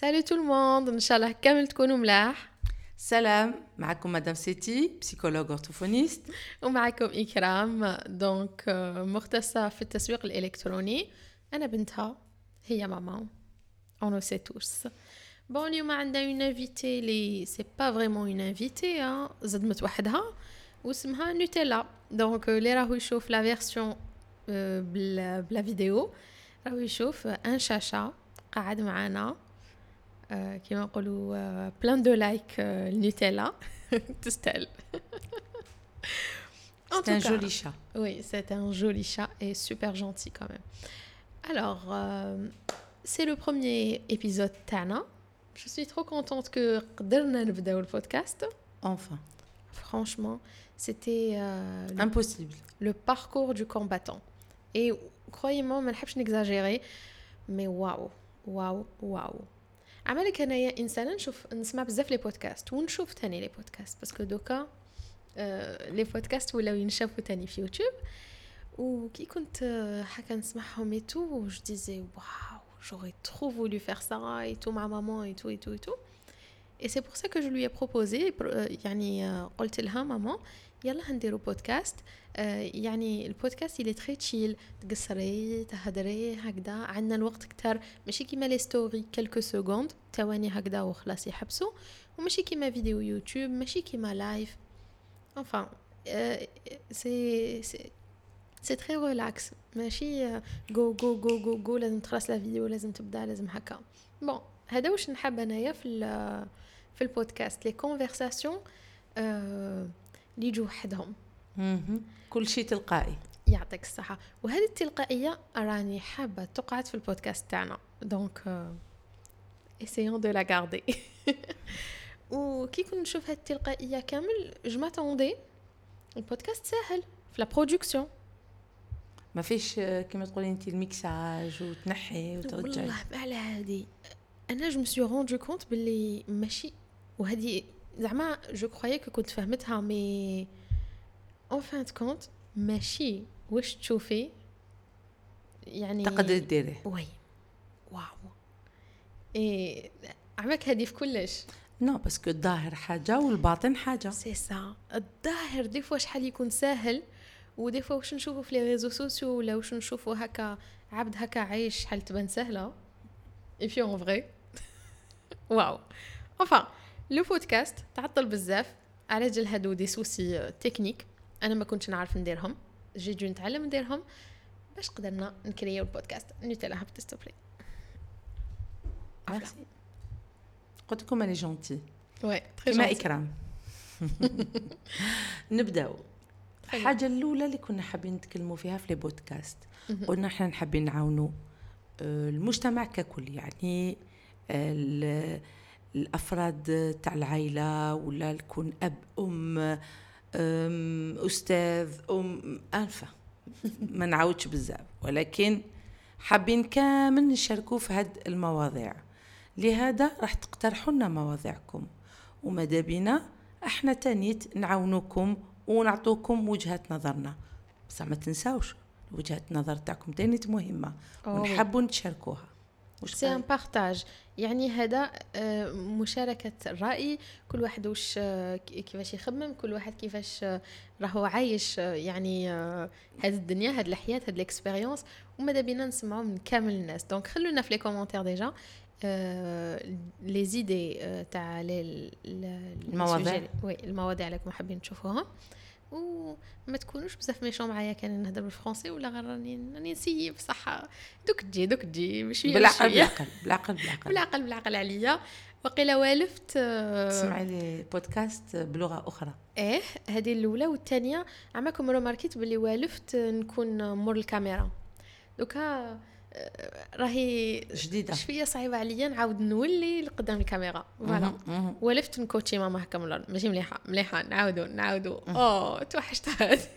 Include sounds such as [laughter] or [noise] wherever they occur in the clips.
Salut tout le monde, إن شاء الله كامل تكونوا ملاح سلام معكم مدام سيتي psychologue orthophoniste. ومعكم إكرام donc مختصة في التسويق الإلكتروني أنا بنتها هي ماما le sait tous. bon اليوم عندنا une invitée لي c'est pas vraiment une invitée زدمت وحدها واسمها نوتيلا donc اللي راهو يشوف la version بلا, فيديو راهو يشوف ان شاشة قاعد معانا كيما نقولوا بلان دو لايك النوتيلا تستاهل C'est un joli chat. Oui, c'est un joli chat et super gentil quand même. Alors, euh, c'est le premier épisode Tana. Je suis trop contente que قدرنا نبداو البودكاست. Enfin. Franchement, c'était euh, le, Impossible. le parcours du combattant. Et croyez-moi, ما نحبش نexagérer, mais waouh, waouh, waouh. عملك انايا انسانه نشوف نسمع بزاف les podcasts ونشوف تاني les podcasts parce que donc آه les podcasts ولاو ينشافوا تاني في يوتيوب. وكي كنت آه، هكا نسمعهم et tout je disais waouh j'aurais trop voulu faire ça et مع maman et tout et tout et tout. Et c'est pour ça euh, يعني آه، قلت لها ماما يلا هنديرو بودكاست. آه، يعني البودكاست اللي très chill تقصري تهدري هكذا. عندنا الوقت كتر ماشي كيما les stories quelques secondes ثواني هكذا وخلاص يحبسوا وماشي كيما فيديو يوتيوب ماشي كيما live euh, c'est c'est c'est très relax ماشي je je je je je لازم تخلص la vidéo لازم تبدأ لازم هكا. bon هذا واش نحب أنايا في في البودكاست les conversations اللي يجوا وحدهم. كل شيء تلقائي. يعطيك الصحة وهذه التلقائية راني حابة تقعد في البودكاست تاعنا donc essayons de la garder [laughs] وكي كنت نشوف هذه التلقائية كامل je m'attendais البودكاست ساهل في la production ما فيش آه، كما تقولي انت الميكساج وتنحي وترجعي. والله ما على هذه أنا je me suis rendu compte باللي ماشي وهذه زعما je croyais que كنت فهمتها mais en fin de compte ماشي واش تشوفي يعني تقدر ديريه. وي واو اي عمك هذه في كلش non parce que الظاهر حاجة والباطن حاجة. سي سا الظاهر des fois شحال يكون ساهل و des fois واش نشوفوا في les réseaux sociaux ولا واش نشوفوا هكا عبد هكا عايش شحال تبان سهله et في en vrai waouh enfin le podcast تعطل بزاف على جال هادو des soucis techniques أنا ما كنتش نعرف نديرهم j'ai je نتعلم نديرهم باش قدرنا نكريو البودكاست نوتيلا هبط s'il te plaît. قلت لكم أنا gentille. Oui gentille. إكرام. [laughs] نبداو. الحاجة الأولى اللي كنا حابين نتكلموا فيها في لي بودكاست. قلنا إحنا نحبين نعاونوا آه، المجتمع ككل يعني آه، الأفراد تاع العائلة ولا يكون أب أم أستاذ أم انفه [laughs] ما نعاودش بزاف. ولكن حابين كامل نشاركوا في هاد المواضيع. لهذا راح تقترحوا لنا مواضيعكم. وماذا بينا إحنا تانيت نعاونوكم ونعطوكم وجهة نظرنا. بصح ما تنساوش وجهة النظر تاعكم تانيت مهمة. أوه. ونحبوا نتشاركوها. واش c'est un؟ partage. يعني هذا آه، مشاركة الرأي. كل واحد وش آه، كي- كيفاش يخمم كل واحد كيفاش آه، راهو عايش يعني هاد الدنيا هاد الحياة هاد ال expérience وماذا بينا نسمعوا من كامل الناس. donc خلونا في les commentaires déjà les idées تاع المواضيع. oui المواضيع اللي راكم حابين تشوفوها. وما تكونوش بزاف méchants معايا كان نهضر بالفرنسي ولا غير راني راني نسيي بصح دوك تجي دوك تجي بشويه بالعقل بالعقل بالعقل بالعقل. بالعقل بالعقل عليا. وقيلا والفت آه، تسمعي لي بودكاست بلغة أخرى. إيه هذه الأولى والثانية. عماكم روماركيت باللي والفت نكون مور الكاميرا. donc آه، راهي جديدة. شوية صعيبة عليا نعاود نولي لقدام الكاميرا. voilà. ولفت نكوتشي ماما هكا من الأرض. ماشي مليحة مليحة. نعاودو نعاودو. أوه توحشت هذه [laughs]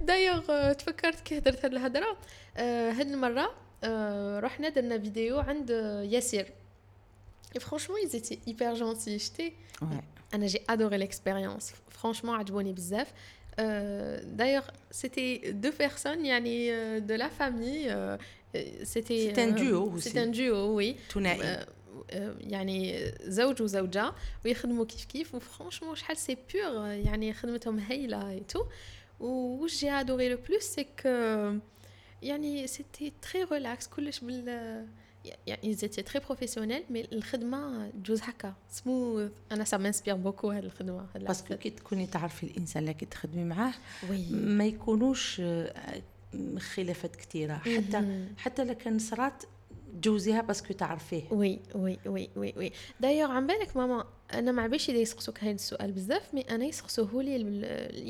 دايوغ تفكرت كي هدرت هاد الهضره آه، هاد المرة آه، رحنا درنا فيديو عند ياسر franchement ils étaient hyper gentils. شتي Ouais. أنا j'ai adoré l'expérience franchement عجبوني بزاف. d'ailleurs c'était deux personnes يعني de la famille c'était C'est un duo c'était aussi. un duo oui ثنائي آه، آه، يعني زوج وزوجة ويخدموا كيف كيف و franchement شحال سي بور يعني خدمتهم هايلة et tout وش j'ai adoré le plus c'est que يعني c'était très relax كلش بال يعني c'était très professionnel mais الخدمة تجوز هكا سموث أنا ça m'inspire beaucoup هاد الخدمة هاد parce que. كي تكوني تعرفي الانسان اللي كي تخدمي معاه oui ما يكونوش آه، خلافات كثيره حتى مهم. حتى لو كان صرات تجوزيها parce que تعرفيه. وي وي وي وي وي دايوغ عن بالك ماما أنا ما عباليش إذا يسقسوك هذا السؤال بزاف mais أنا يسقسوه لي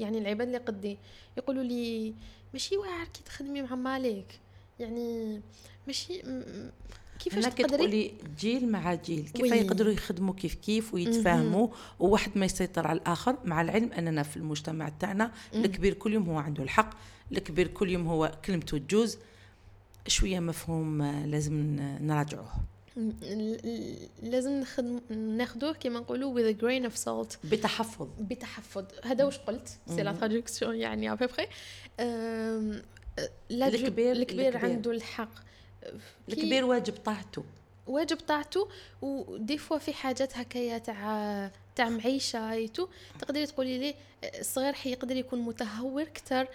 يعني العباد اللي قدي. يقولوا لي ماشي واعر كي تخدمي مع ماك. يعني ماشي م- كيفاش تقدري؟ تقولي جيل مع جيل كيف. يقدروا يخدموا كيف كيف ويتفاهموا وواحد ما يسيطر على الآخر؟ مع العلم أننا في المجتمع تاعنا الكبير كل يوم هو عنده الحق الكبير كل يوم هو كلمته تجوز شوية مفهوم لازم نراجعوه. لازم نخدم ناخذوه كما نقولوا with a grain of salt. بتحفظ. بتحفظ. هذا واش قلت؟ c'est la traduction يعني après la jo- الكبير- الكبير. عنده الحق. الكبير واجب طاعته. واجب طاعته و des fois في حاجات هكايا تاع تاع معيشة et tout تقدري تقولي لي الصغير حي يقدر يكون متهور أكثر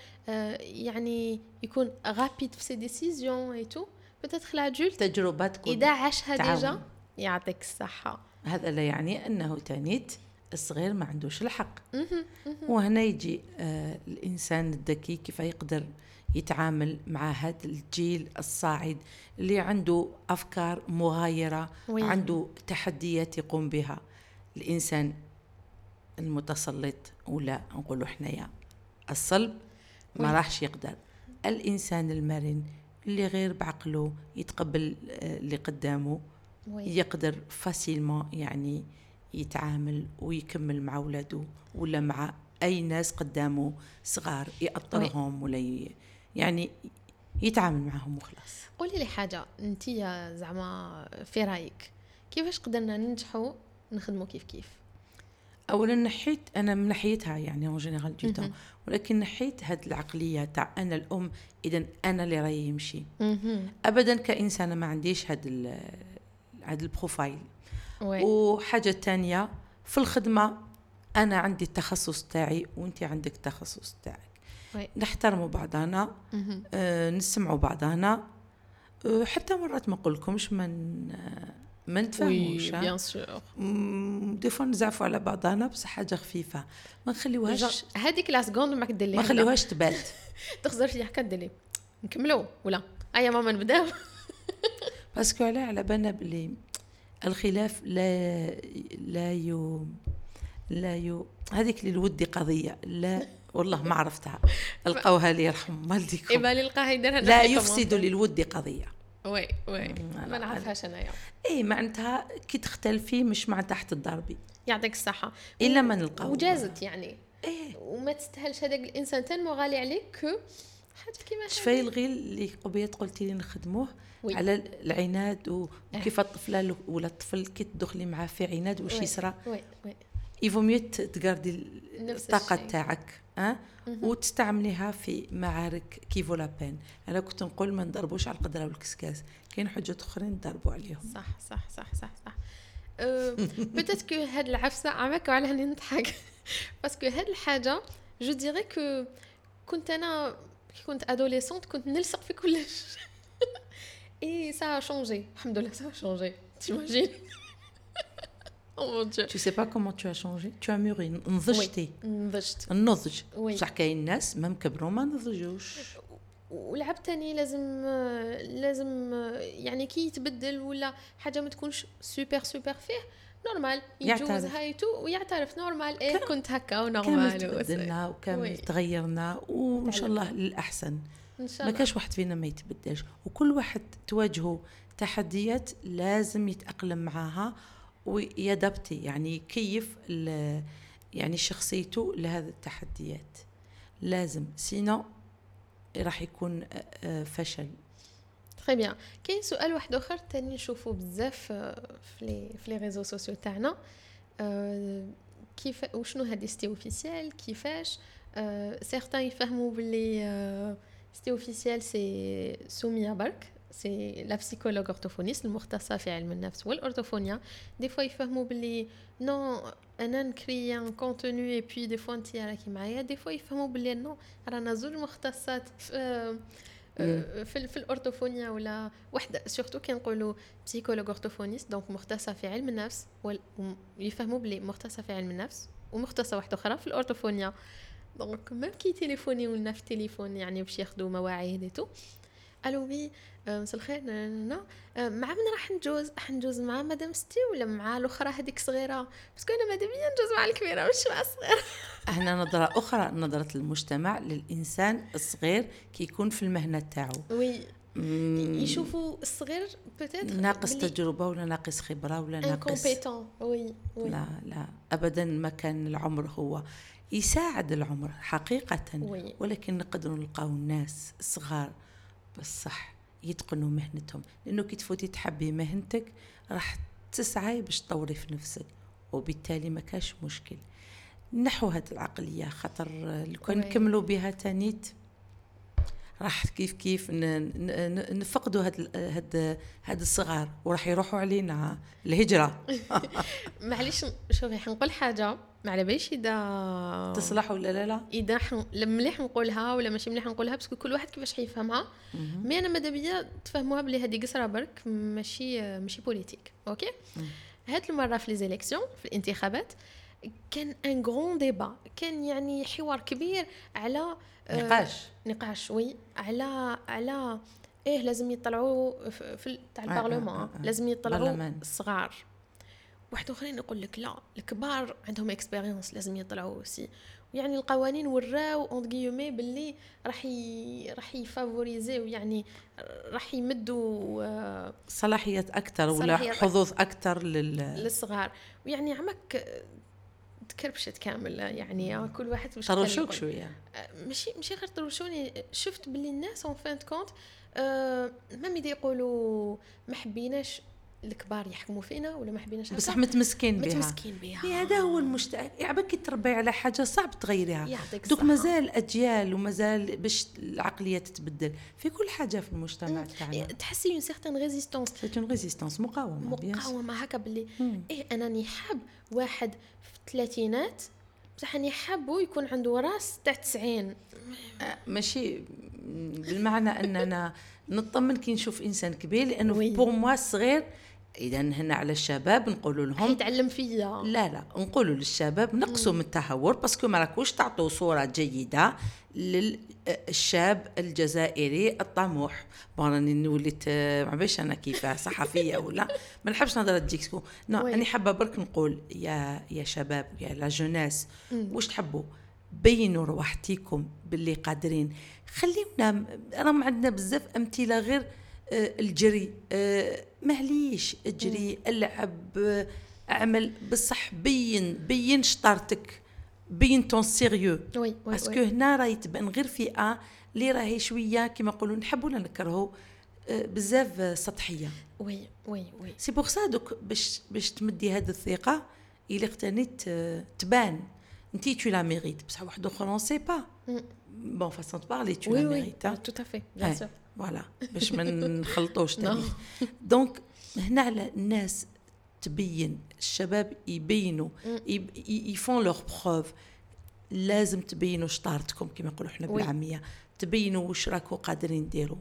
يعني يكون rapide في ses décisions et tout peut-être l'adulte تجربه تكون إذا عاشها. déjà يعطيك الصحة. هذا لا يعني أنه تانيت الصغير ما عندوش الحق. وهنا يجي آه الإنسان الذكي كيف يقدر يتعامل مع هذا الجيل الصاعد اللي عنده أفكار مغايرة oui. عنده تحديات يقوم بها الإنسان المتسلط ولا نقولوا حنايا الصلب ما. راحش يقدر الإنسان المرن اللي غير بعقله يتقبل آه، اللي قدامه oui. يقدر facilement يعني يتعامل ويكمل مع ولاده ولا مع أي ناس قدامه صغار يأطرهم ولا. يعني يتعامل معهم وخلاص قولي لي حاجة أنت زعما في رأيك كيفاش قدرنا ننجحوا نخدموا كيف كيف اولا نحيت أنا من ناحيتها يعني en général deux. ولكن نحيت هاد العقلية تاع أنا الأم اذا أنا اللي راي يمشي. ابدا كإنسانة ما عنديش هاد ال... هاد ال profil oui وحاجة تانية في الخدمة أنا عندي التخصص تاعي وأنت عندك التخصص تاعك. نحترموا بعضنا. آه، نسمعوا بعضنا. آه، حتى مرات ما نقولكمش ما ن- ما نتفاهموش. bien sûr. Des fois نزعفوا على بعضنا بس حاجة خفيفة. ما نخليوهاش هذيك la seconde ما كدير ما نخليوهاش تبات. [laughs] تخزر فيها هكا ديري نكملوا ولا؟ ايا ماما نبداو [laughs] باسكو على على بالنا بلي الخلاف لا لا يو لا يو هذيك اللي الودي قضية لا والله ما عرفتها. القوها لي يرحم والديكم. يبالي نلقاها يديرها لا يفسد للود قضية. وي وي. ما نعرفهاش انايا اي معناتها كي تختلفي مش معناتها حتضربي يعطيك الصحة. إلا ما نلقاو وجازت يعني. إيه. وما تستاهلش هذاك الإنسان تنمو غالي عليك كو حاجة كيما شفاي الغيل اللي قبيت قلتي لي نخدموه وي. على العناد وكيف الطفلة ولا الطفل كي تدخلي معاه في عناد واش. يصرى وي وي. يفو ميو تقردي نفس الطاقة. تاعك. ها وتستعمليها في معارك كيفو لابين أنا كنت نقول ما نضربوش على القدره والكسكاس. كاين حاجات أخرين نضربوا عليهم. صح صح صح صح صح. بيتيت كو هاد العفسة عمك على هاني نضحك. [laughs] parce que هاد الحاجة je dirais que كنت أنا كي كنت adolescente كنت نلصق في كلش. et ça a changé الحمد لله ça a changé t'imagines Oh mon Dieu Tu sais pas comment tu as changé? Tu as mûri. نضجتي نضجت النضج. بصح كاين ناس même كبروا ما نضجوش ولعب تاني لازم لازم يعني كي يتبدل ولا حاجة ما تكونش super super فيه normal. يجوز هايتو ويعترف normal إيه كنت هكا كامل و normal تبدلنا oui. وكامل تغيرنا وان شاء الله للاحسن ان شاء ما الله كاش واحد فينا ما يتبدلش وكل واحد تواجهه تحديات لازم يتأقلم معاها وي adapter يعني يكيف يعني شخصيته لهذه التحديات. لازم sinon راح يكون آه، آه، فشل. très bien كاين سؤال واحد اخر تاني نشوفو بزاف في لي في لي ريزو سوسيو تاعنا كيف وشنو هادي ستي officiel كيفاش certains يفهموا باللي ستي officiel c'est سوميا برك c'est la psychologue orthophoniste المختصه في علم النفس والاورتوفونيا des fois يفهموا باللي non أنا ن créer un contenu et puis des fois انت راكي معايا des fois يفهموا باللي non رانا زوج مختصات في في, في الاورتوفونيا ولا وحده surtout كي نقولوا psychologue orthophoniste donc مختصه في علم النفس ويفهموا بلي مختصه في علم النفس ومختصه واحدة أخرى في الاورتوفونيا donc même كي تليفوني ولا في التليفون يعني باش ياخذوا مواعيد et tout ألو oui مساء الخير نا مع من راح نجوز؟ راح نجوز مع مدام ستي ولا مع الأخرى هذيك صغيرة؟ بس أنا مادام نجوز مع الكبيرة مش مع الصغيرة. [laughs] هنا نظرة أخرى نظرة المجتمع للإنسان الصغير كي يكون في المهنة تاعو. oui يشوفوا الصغير peut-être ناقص تجربة ولا ناقص خبرة ولا ناقص oui oui. لا لا. أبدا ما كان العمر هو. يساعد العمر حقيقة. oui. ولكن نقدروا نلقاو الناس صغار. بالصح يتقنوا مهنتهم. لأنه كي تفوتي تحبي مهنتك راح تسعي باش تطوري في نفسك وبالتالي ما كاش مشكل. نحو هذه العقلية خاطر لو كان. نكملوا بها تانيت. راح كيف كيف نفقدوا هاد هاد هاد الصغار وراح يروحوا علينا الهجرة. [laughs] معليش شوفي حنقول حاجة ما على باليش إذا تصلح ولا لا؟ لا. إذا حن... مليح نقولها ولا ماشي مليح نقولها parce que كل واحد كيفاش حيفهمها. mais أنا ماذا بيا تفهموها بلي هذه قصرة برك ماشي ماشي politique OK؟ هاد المرة في les élections في الانتخابات كان un grand débat كان يعني حوار كبير على نقاش. نقاش oui على على إيه لازم يطلعوا في تاع البرلمان. لازم يطلعوا الصغار واحد آخرين يقول لك لا الكبار عندهم expérience لازم يطلعوا c'est يعني القوانين وراو en résumé باللي راح ي... راح يفافوريزيو يعني راح يمدوا آه، صلاحيات أكثر ولا حظوظ أكثر لل... للصغار. ويعني عمك تكربشت كامل يعني كل واحد مش طروشوك شوية. ماشي ماشي غير طروشوني شفت باللي الناس en fin de compte même إذا يقولوا ما حبيناش الكبار يحكموا فينا ولا ما حبيناش بصح متمسكين بها. متمسكين بها. هذا هو المشتاق يعبك كي تربي على حاجة صعب تغيريها. دوك مازال أجيال ومازال باش العقلية تتبدل. في كل حاجة في المجتمع تاعنا. تحسي une certaine résistance c'est une résistance مقاومة مقاومة هكا باللي إيه انني حاب واحد في الثلاثينات بصح أني حابه يكون عنده راس تاع 90 ماشي بالمعنى أننا نطمن كي نشوف إنسان كبير لأنه pour moi الصغير اذا هنا على الشباب نقولوا لهم يتعلم فيا. لا لا نقولوا للشباب نقصوا من التهور parce que ما راكوش تعطوا صورة جيدة للشاب الجزائري الطموح. راني وليت ما باش أنا كيف صحفية [laughs] ولا؟ ما نحبش نهضر parce que non أنا حابة برك نقول يا يا شباب يا la jeunesse واش تحبوا؟ بينوا رواحتيكم باللي قادرين. خليونا راهم عندنا بزاف أمثلة غير آه، الجري آه، معليش اجري ألعب آه، أعمل بصح بين بين شطارتك بين ton sérieux oui parce que هنا راهي تبان غير فئة اللي راهي شوية كما نقولوا نحبوا نكرهوا بزاف سطحية. oui oui oui c'est pour ça دوك باش باش تمدي هذه الثقة إلى اقتنيت تبان. انت tu la mérites بصح واحد اخر on sait pas bon façon de parler tu la mérites tout à fait bien sûr voilà باش ما نخلطوش تاني donc هنا على الناس تبين الشباب يبينوا ils font leurs preuves لازم تبينوا شطارتكم كما نقولوا إحنا بالعاميه تبينوا واش راكو قادرين ديروا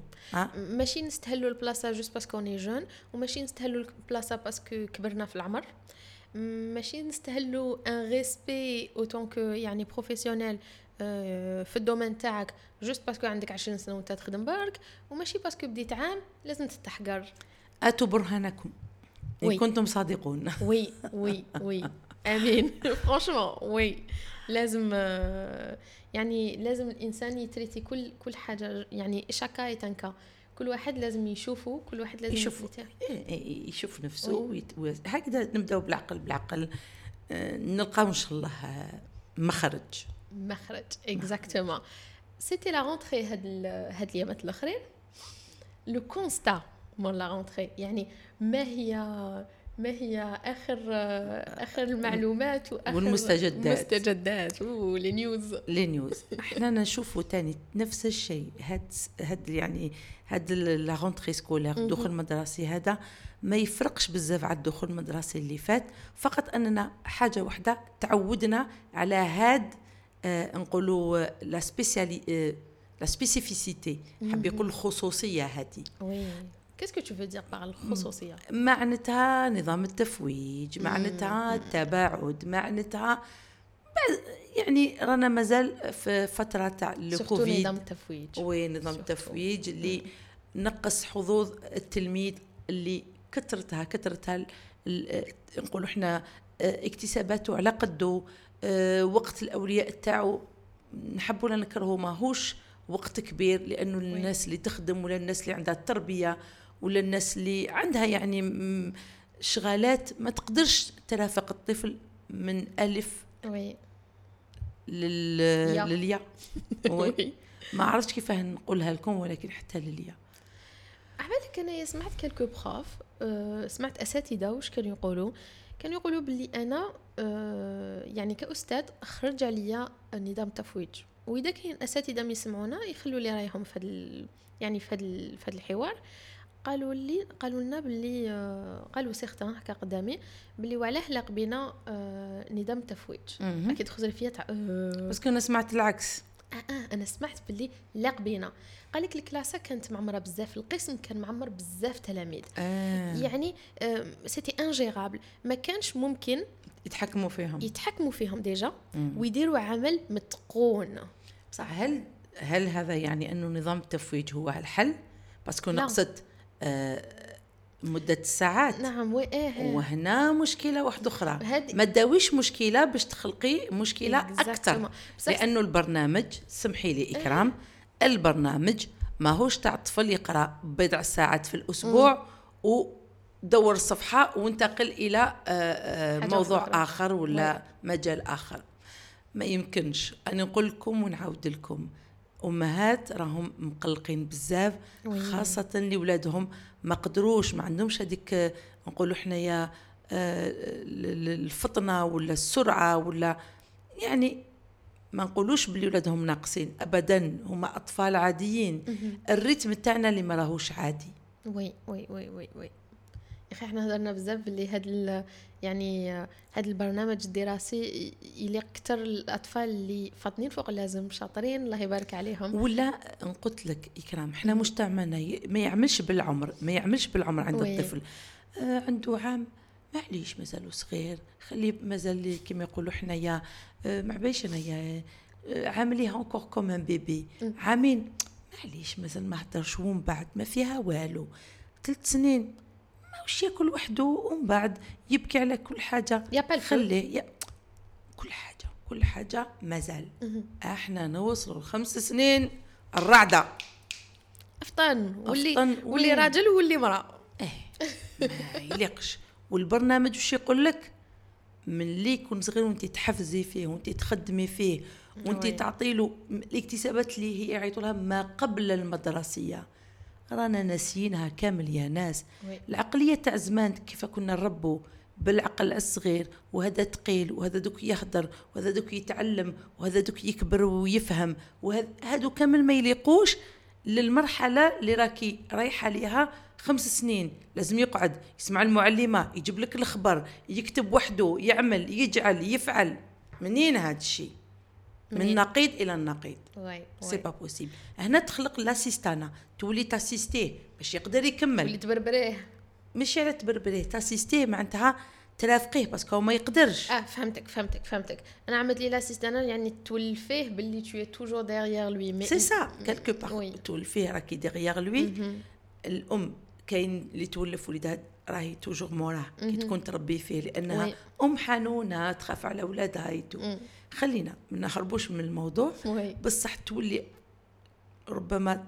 ماشي نستهلوا البلاصه juste parce que on est jeunes وماشي نستهلوا البلاصه parce que كبرنا في العمر ماشي نستهلوا un respect en tant que يعني professionnel في ال domaine تاعك juste parce que عندك 20 سنة وانت تخدم برك وماشي parce que بديت عام لازم تتحقر هاتوا برهانكم ان كنتم صادقون. oui oui oui [laughs] آمين. franchement oui. لازم يعني لازم الإنسان يتريتي كل كل حاجة يعني chaque cas est un cas كل واحد لازم يشوفه كل واحد لازم يشوف يشوف نفسه هكذا نبداو بالعقل بالعقل نلقاو إن شاء الله مخرج. مخرج exactement c'était la rentrée هاد هاد اليامات الأخرين. le constat pour la rentrée يعني ما هي ما هي آخر آخر المعلومات وآخر والمستجدات. المستجدات. و les news les news إحنا نشوفوا تاني نفس الشيء. هاد هاد يعني هاد la rentrée scolaire الدخول المدرسي هذا ما يفرقش بزاف على الدخول المدرسي اللي فات. فقط أننا حاجة واحدة تعودنا على هاد آه نقولوا la spéciali- آه la spécificité. حب يقول الخصوصية هذه oui qu'est-ce que tu veux dire par الخصوصيه معناتها نظام التفويج معناتها التباعد معناتها يعني رانا مازال في فترة تاع الكوفيد نظام التفويج وين نظام. التفويج اللي نقص حظوظ التلميذ اللي كثرتها كثرتها نقولوا إحنا آه، اكتساباته على قده آه، وقت الأولياء تاعو نحب ولا نكرهه ماهوش وقت كبير لأنه الناس اللي تخدم ولا الناس اللي عندها التربية ولا الناس اللي عندها يعني شغالات ما تقدرش ترافق الطفل من ألف وي. لل يا. لليا. [laughs] وي. ما عرفتش كيف نقولها لكم ولكن حتى لليا. عبالك انايا سمعت quelques profs أه سمعت أساتذة واش كانوا يقولوا؟ كانوا يقولوا باللي أنا أه يعني كأستاذ خرج عليا نظام التفويج وإذا كاين أساتذة ما يسمعونا يخلوا لي رايهم في يعني في هذا الحوار. قالوا لي قالوا لنا باللي آه، قالوا certains هكا قدامي باللي وعلاه لاق بينا آه، نظام التفويج مهم. أكيد خزر فيا تاع آه، parce que أنا سمعت العكس. آه آه أنا سمعت باللي لاق بينا. قال لك الكلاسة كانت معمرة بزاف القسم كان معمر بزاف تلاميذ. آه. يعني c'était ingérable ما كانش ممكن يتحكموا فيهم. يتحكموا فيهم déjà. ويديروا عمل متقون. بصح هل هل هذا يعني أنه نظام التفويج هو الحل؟ parce que لا. آه مدة الساعات نعم oui إيه. وهنا مشكلة واحدة أخرى. هذه- ما تداويش مشكلة باش تخلقي أكثر. Exactement. بصح- لأنه البرنامج سمحي لي إكرام البرنامج ماهوش تاع الطفل يقرأ بضع ساعات في الأسبوع ودور الصفحة وانتقل إلى آه، آه، موضوع أخرى. آخر ولا مجال آخر. ما يمكنش. أنا نقول لكم ونعاود لكم. أمهات راهم مقلقين بزاف. خاصة لولادهم ما قدروش ما عندهمش هذيك نقولوا حنايا آه، ال- ال- الفطنة ولا السرعة ولا يعني ما نقولوش بلي ولادهم ناقصين ابدا هما أطفال عاديين. ال rythme تاعنا اللي ما راهوش عادي. oui oui oui oui oui. أخي إحنا هضرنا بزاف باللي هاد يعني هاد البرنامج الدراسي يليق أكثر الأطفال اللي فاطنين فوق اللازم شاطرين الله يبارك عليهم. ولا قلت لك إكرام إحنا مجتمعنا ما يعملش بالعمر ما يعملش بالعمر عندو oui. الطفل. آه عنده عام معليش مازالو صغير خليه مازال كما يقولوا حنايا آه ما عبايش أنايا آه عامليه encore comme un bébé عامين معليش مازال ما هدرش ومن بعد ما فيها والو. ثلاث سنين. ماوش ياكل وحده ومن بعد يبكي على كل حاجة. خليه كل حاجة كل حاجة مازال إحنا نوصلوا لخمس سنين الرعدة. أفطن واللي أفطن واللي؟ راجل واللي مرأة. إيه ما يليقش. والبرنامج وش يقول لك؟ من اللي يكون صغير وانت تحفزي فيه وانت تخدمي فيه وانت. تعطي له الاكتسابات اللي هي يعيطوا لها ما قبل المدرسية. رانا ناسيينها كامل يا ناس. وي. العقلية تاع زمان كيف كنا نربوا بالعقل الصغير وهذا تقيل وهذا دوك يهدر وهذا دوك يتعلم وهذا دوك يكبر ويفهم. وهذا كامل ما يليقوش للمرحلة اللي راكي رايحة ليها خمس سنين. لازم يقعد يسمع المعلمة يجيب لك الخبر يكتب وحده يعمل يجعل يفعل. منين هذا الشيء من منين؟ نقيض إلى النقيض. oui c'est pas possible هنا تخلق l'assistanat تولي تأسيستيه باش يقدر يكمل. واللي تبربريه. مش على تبربريه تأسيستيه معناتها ترافقيه parce que هو ما يقدرش. آه فهمتك فهمتك فهمتك. أنا عملت لي l'assistanat يعني تولفيه باللي تو toujours derrière lui mais c'est ça quelque part. تولفيه راكي derrière lui الأم كاين اللي تولف وليدها راهي toujours موراه كي تكون تربي فيه لأنها oui. أم حنونة تخاف على اولادها يتو. مم. خلينا ما نهربوش من الموضوع. oui. بصح تولي ربما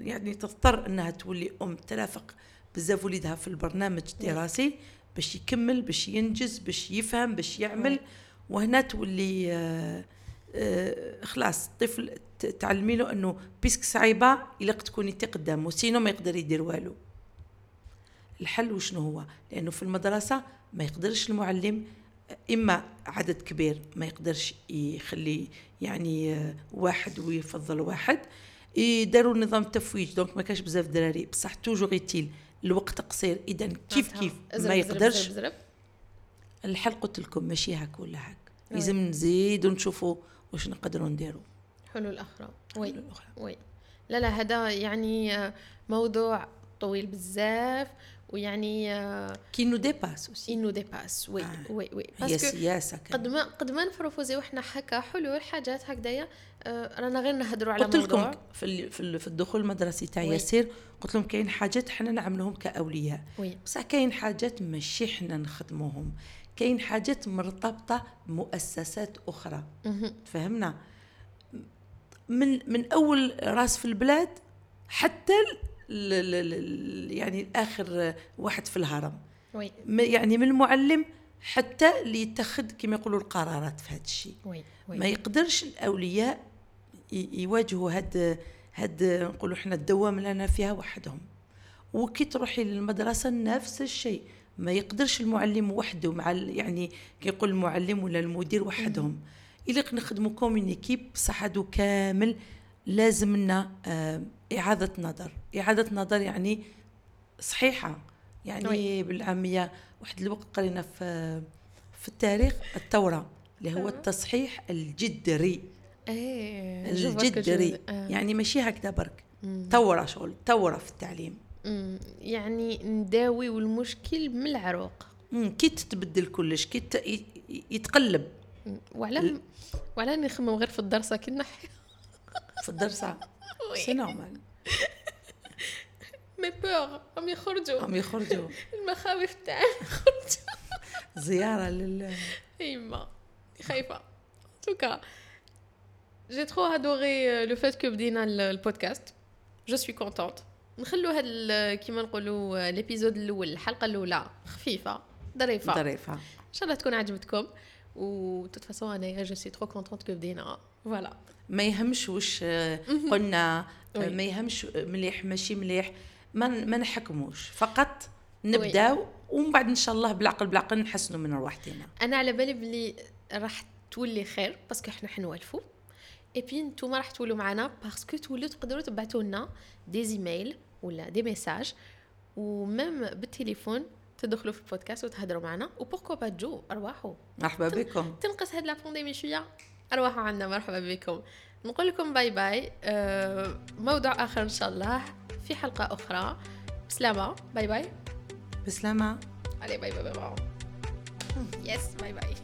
يعني تضطر أنها تولي أم ترافق بزاف وليدها في البرنامج الدراسي باش يكمل باش ينجز باش يفهم باش يعمل. وهنا تولي آه خلاص الطفل تعلمي له إنه puisque صعيبة إلا تكوني انت قدامه sinon ما يقدر يدير والو. الحل وشنو هو؟ لأنه في المدرسة ما يقدرش المعلم إما عدد كبير ما يقدرش يخلي يعني آه، واحد ويفضل واحد يداروا نظام تفويج donc ما كاش بزاف دراري. بصح toujours يتيل الوقت قصير اذا كيف كيف؟ ما يقدرش. الحل قلت لكم ماشي هاك ولا هاك. لازم نزيد ونشوفوا واش نقدروا نديروا حلول أخرى. oui. oui. لا لا هذا يعني آه، موضوع طويل بزاف ويعني qui nous dépasse aussi nous dépasse oui. آه. oui oui. هي سياسة قد ما قد ما ن proposer وحنا حكا حلول حاجات هكذايا آه رانا غير نهضروا على قلت لكم في في الدخول المدرسي تاع ياسير قلت لهم كاين حاجات حنا نعملوهم كأولياء. وي. بصح كاين حاجات ماشي حنا نخدموهم. كاين حاجات مرتبطة بمؤسسات أخرى. فهمنا؟ من من أول راس في البلاد حتى يعني اخر واحد في الهرم. وي. يعني من المعلم حتى اللي يتخذ كما يقولوا القرارات في هذا الشيء. ما يقدرش الأولياء يواجهوا هاد هاد نقولوا إحنا الدوامة رانا فيها وحدهم. وكي تروحي للمدرسة نفس الشيء. ما يقدرش المعلم وحده مع يعني كيقول المعلم ولا المدير وحدهم. الا نخدموا comme une équipe بصح هادو كامل لازم لنا آه إعادة نظر. إعادة نظر يعني صحيحة. يعني oui. بالعامية واحد الوقت قرينا في في التاريخ الثورة اللي هو التصحيح الجذري إيه الجذري آه. يعني ماشي هكذا برك. ثورة شغل ثورة في التعليم. يعني نداوي المشكل من العروق. كي تتبدل كلش كي يتقلب. وعلى وعلى نخمم غير في الدرسة كي في الدرسة؟ c'est normal mes peurs هم يخرجوا. هم يخرجوا. [laughs] المخاوف تاعي يخرجوا. [laughs] زيارة لل يما خايفة. en tout cas j'ai trop adoré le fait que بدينا البودكاست je suis contente نخلو هاد كيما نقولوا l'épisode الأول الحلقة الأولى خفيفة ظريفة. ظريفة. إن شاء الله تكون عجبتكم. de toute façon أنا je suis trop contente que بدينا. voilà ما يهمش واش قلنا ما يهمش مليح ماشي مليح. ما ما نحكموش. فقط نبداو ومن بعد إن شاء الله بالعقل بالعقل نحسنوا من روحتنا أنا على بالي بلي راح تولي خير parce que إحنا حنوالفوا اي بي نتوما راح تولوا معنا parce que تولوا تقدروا تبعثوا لنا des emails ولا des messages و même بالتليفون تدخلوا في البودكاست وتهضروا معنا. و pourquoi pas un jour ارواحوا مرحبا بكم. تنقص هاد la pandémie شوية؟ ارواحوا عنا مرحبا بكم. نقول لكم bye bye أه موضوع آخر إن شاء الله. في حلقة أخرى. بسلامة. bye bye بسلامة. allez bye bye bye yes bye bye